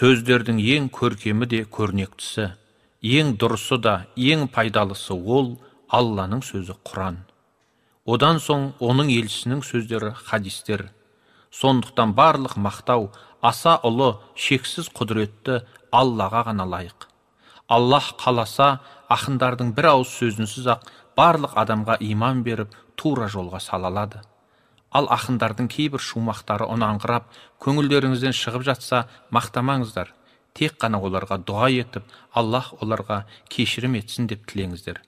сөздердің ең көркемі де көрнектісі ең дұрысы да ең пайдалысы ол алланың сөзі құран. Одан соң оның елшісінің сөздері хадистер. Сондықтан барлық мақтау аса ұлы шексіз құдіретті аллаға ғана лайық. Аллах қаласа ақындардың бір ауыз сөзінсіз ақ барлық адамға иман беріп тура жолға сала алады ал ақындардың кейбір шумақтары ұнаңқырап көңілдеріңізден шығып жатса мақтамаңыздар. Тек қана оларға дұға етіп аллах оларға кешірім етсін деп тілеңіздер.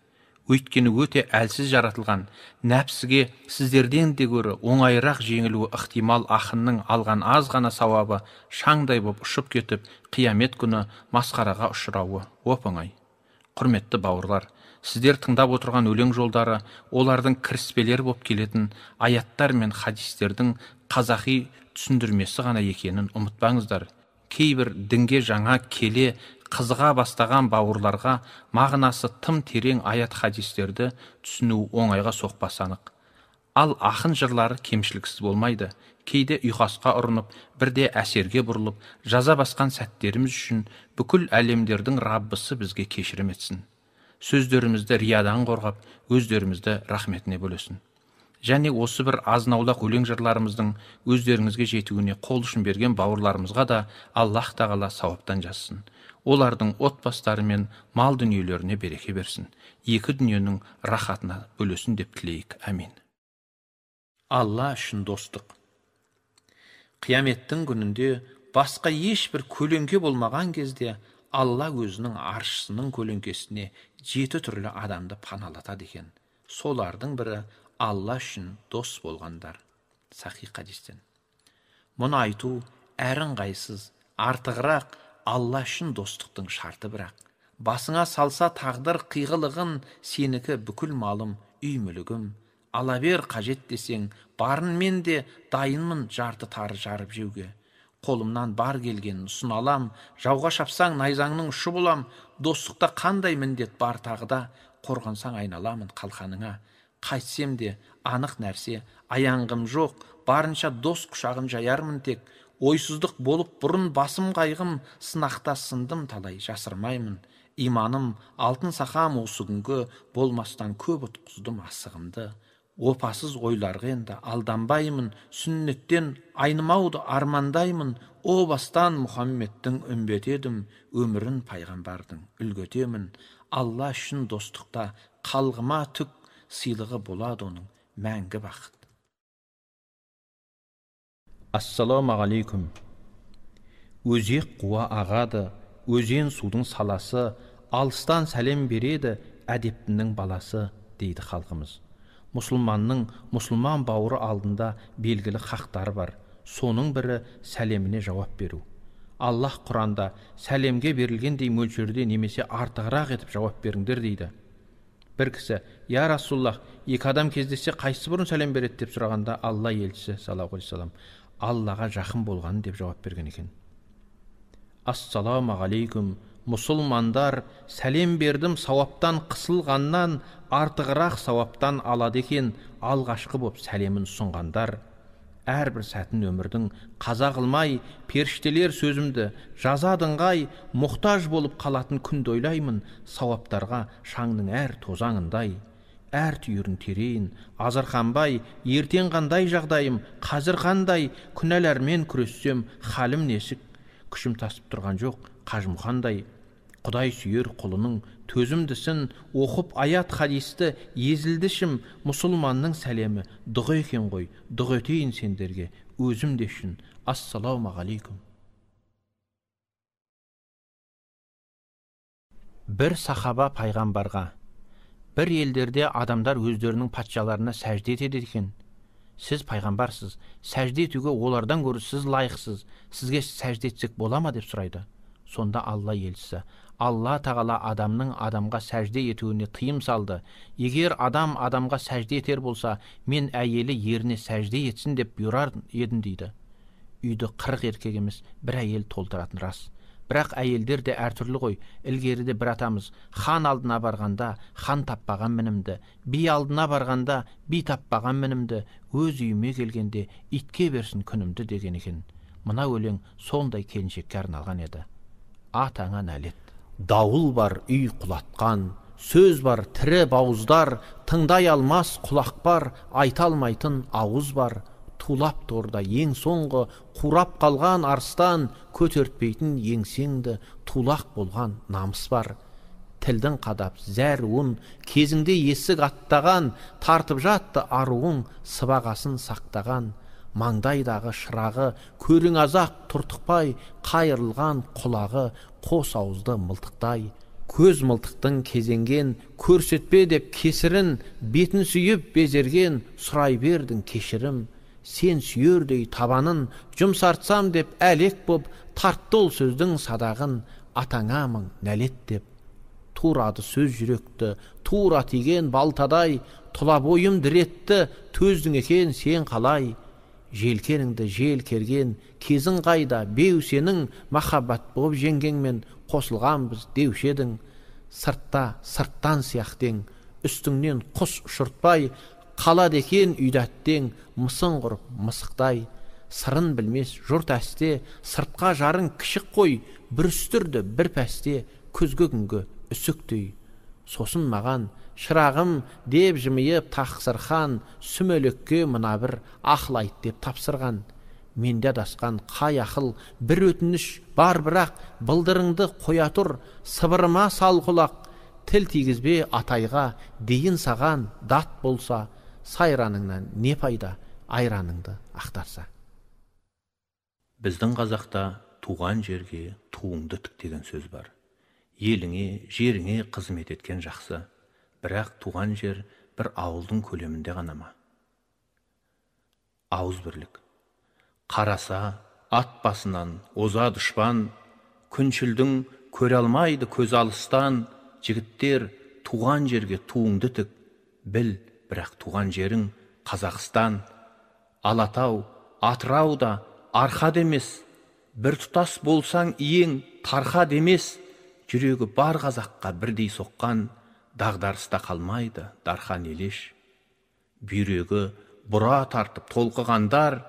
Өйткені өте әлсіз жаратылған нәпсіге сіздерден де гөрі оңайырақ жеңілуі ықтимал ақынның алған аз ғана сауабы шаңдай боп ұшып кетіп қиямет күні масқараға ұшырауы оп оңай құрметті бауырлар сіздер тыңдап отырған өлең жолдары олардың кіріспелер болып келетін аяттар мен хадистердің қазақи түсіндірмесі ғана екенін ұмытпаңыздар. Кейбір дінге жаңа келе қызыға бастаған бауырларға мағынасы тым терең аят хадистерді түсіну оңайға соқпасы анық ал ақын жырлары кемшіліксіз болмайды. Кейде ұйқасқа ұрынып бірде әсерге бұрылып жаза басқан сәттеріміз үшін бүкіл әлемдердің раббысы бізге кешірім етсін. Сөздерімізді риядан қорғап өздерімізді рахметіне бөлесін. Және осы бір азынаулақ өлең жырларымыздың өздеріңізге жетуіне қол ұшын берген бауырларымызға да аллах тағала сауаптан жазсын. Олардың отбастары мен мал дүниелеріне береке берсін. Екі дүниенің рахатына бөлесін деп тілейік. Әмин алла үшін достық. Қияметтің күнінде басқа ешбір көлеңке болмаған кезде алла өзінің аршысының көлеңкесіне жеті түрлі адамды паналатады екен. Солардың бірі алла үшін дос болғандар. Сахи хадистен. Мұны айту әріңғайсыз артығырақ алла үшін достықтың шарты бірақ. Басыңа салса тағдыр қиғылығын сенікі бүкіл малым үй мүлігім ала бер қажет десең барын мен де дайынмын жарты тары жарып жеуге. Қолымнан бар келгенін ұсына алам жауға шапсаң найзаңның ұшы болам достықта қандай міндет бар тағы да қорғансаң айналамын қалқаныңа. Қайтсем де анық нәрсе аяңғым жоқ барынша дос құшағын жаярмын тек. Ойсыздық болып бұрын басым қайғым сынақта сындым талай жасырмаймын. Иманым алтын сақам осы күнгі болмастан көп ұтқыздым асығымды. Опасыз ойларға енді алданбаймын сүннеттен айнымауды армандаймын о бастан мұхаммедтің үмбеті едім өмірін пайғамбардың үлгі етемін алла үшін достықта қалғыма түк сыйлығы болады оның мәңгі бақыт. Ассалаумағалейкум. Өзек қуа ағады өзен судың саласы алыстан сәлем береді әдептінің баласы дейді халқымыз. Мұсылманның мұсылман бауыры алдында белгілі хақтары бар. Соның бірі сәлеміне жауап беру. Аллах құранда сәлемге берілгендей мөлшерде немесе артығырақ етіп жауап беріңдер дейді. Бір кісі я расулаллах екі адам кездессе қайсысы бұрын сәлем береді? деп сұрағанда алла елшісі саллаллаху алейхи аллаға жақын болғаны деп жауап берген екен. Ассалаумағалейкум мұсылмандар сәлем бердім сауаптан қысылғаннан артығырақ сауаптан алады екен. Алғашқы боп сәлемін ұсынғандар әрбір сәтін өмірдің қаза қылмай періштелер сөзімді жазадыңғай мұқтаж болып қалатын күнді ойлаймын. Сауаптарға шаңның әр тозаңындай әр түйірін терең азырқанбай ертең қандай жағдайым қазір қандай күнәлармен күрессем халім несік күшім тасып тұрған жоқ. Қажымұқандай құдай сүйер құлының төзімдісін оқып аят хадисті езілді ішім мұсылманның сәлемі. Дұға екен ғой дұға етейін сендерге өзім де үшін. Ассалаумағалейкум. Бір сахаба пайғамбарға бір елдерде адамдар өздерінің патшаларына сәжде етеді екен. Сіз пайғамбарсыз сәжде етуге олардан гөрі сіз лайықсыз сізге сәжде етсек бола ма деп сұрайды. Сонда алла елшісі алла тағала адамның адамға сәжде етуіне тыйым салды. Егер адам адамға сәжде етер болса мен әйелі еріне сәжде етсін деп бұйырар едім дейді. Үйді қырық еркек емес бір әйел толтыратын рас. Бірақ әйелдер де әртүрлі ғой ілгеріде бір атамыз. Хан алдына барғанда хан таппаған мінімді би алдына барғанда би таппаған мінімді өз үйіме келгенде итке берсін күнімді деген екен. Мына өлең сондай келіншекке арналған еді. Атаңа нәлет. Дауыл бар үй құлатқан сөз бар тірі бауыздар тыңдай алмас құлақ бар айта алмайтын ауыз бар. Тулап торда ең соңғы қурап қалған арыстан көтертпейтін еңсеңді тулақ болған намыс бар. Тілдің қадап зәр уын кезіңде есік аттаған тартып жатты аруың сыбағасын сақтаған. Маңдайдағы шырағы көрің азақ тұртықпай қайырылған құлағы қос ауызды мылтықтай. Көз мылтықтың кезенген көрсетпе деп кесірін бетін сүйіп безерген сұрай бердің кешірім. Сен сүйердей табанын жұмсартсам деп әлек боп тартты ол сөздің садағын атаңа мың нәлет деп. Турады сөз жүректі тура тиген балтадай тұла бойым діретті төздің екен сен қалай. Желкеніңді жел керген кезің қайда беу сенің махаббат болып жеңгеңмен қосылғанбыз деуші едің. Сыртта сырттан сияқтең үстіңнен құс ұшыртпай қалады екен үйді әттең мысың құрып мысықтай. Сырын білмес жұрт әсте сыртқа жарың кішік қой бір үстірді бір пәсте күзгі күнгі үсіктей. Сосын маған шырағым деп жымиып тақсырхан сүмелекке мына бір ақыл айт деп тапсырған менде адасқан қай ақыл бір өтініш бар бірақ былдырыңды қоя тұр сыбырыма сал құлақ тіл тигізбе атайға дейін саған дат болса сайраныңнан не пайда айраныңды ақтарса біздің қазақта туған жерге туыңды тік деген сөз бар еліңе жеріңе қызмет еткен жақсы. Бірақ туған жер бір ауылдың көлемінде ғана ма? Ауыз бірлік. Қараса ат басынан оза дұшпан күншілдің көре алмайды көз алыстан. Жігіттер туған жерге туыңды тік біл бірақ туған жерің қазақстан. Алатау атырау да арқа емес. Бір тұтас болсаң иең тарқа демес жүрегі бар қазаққа бірдей соққан дағдарыста қалмайды дархан елеш. Бүйрегі бұра тартып толқығандар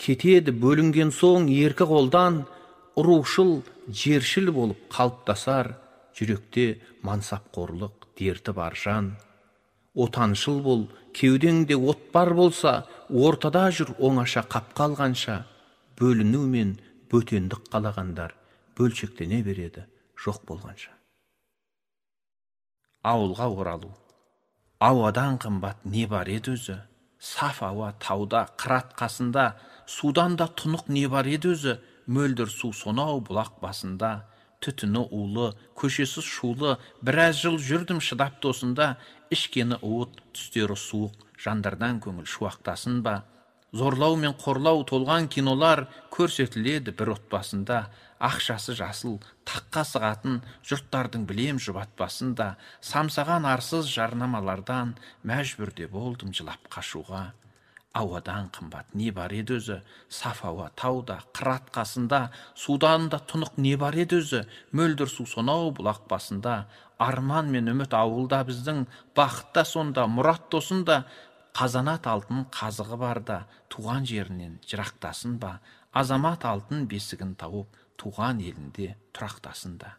кетеді бөлінген соң еркі қолдан рушыл жершіл болып қалыптасар жүректе мансапқорлық дерті бар жан. Отаншыл бол кеудеңде от бар болса ортада жүр оңаша қап қалғанша. Бөліну мен бөтендік қалағандар бөлшектене береді жоқ болғанша. Ауылға оралу. Ауадан қымбат не бар еді өзі? Саф ауа тауда қырат қасында судан да тұнық не бар еді өзі? Мөлдір су сонау бұлақ басында түтіні улы көшесі шулы біраз жыл жүрдім шыдап тосында ішкені уыт түстері суық жандардан көңіл шуақтасын ба? Зорлау мен қорлау толған кинолар көрсетіледі бір отбасында. Ақшасы жасыл таққа сығатын жұрттардың білем жұбатпасын да самсаған арсыз жарнамалардан мәжбүрде болдым жылап қашуға. Ауадан қымбат не бар еді өзі? Саф ауа тауда қырат қасында судан да тұнық не бар еді өзі? Мөлдір су сонау бұлақ басында. Арман мен үміт ауылда біздің бақыт та сонда мұрат досында. Қазанат алтын қазығы барда туған жерінен жырақтасын ба азамат алтын бесігін тауып туған елінде тұрақтасын да.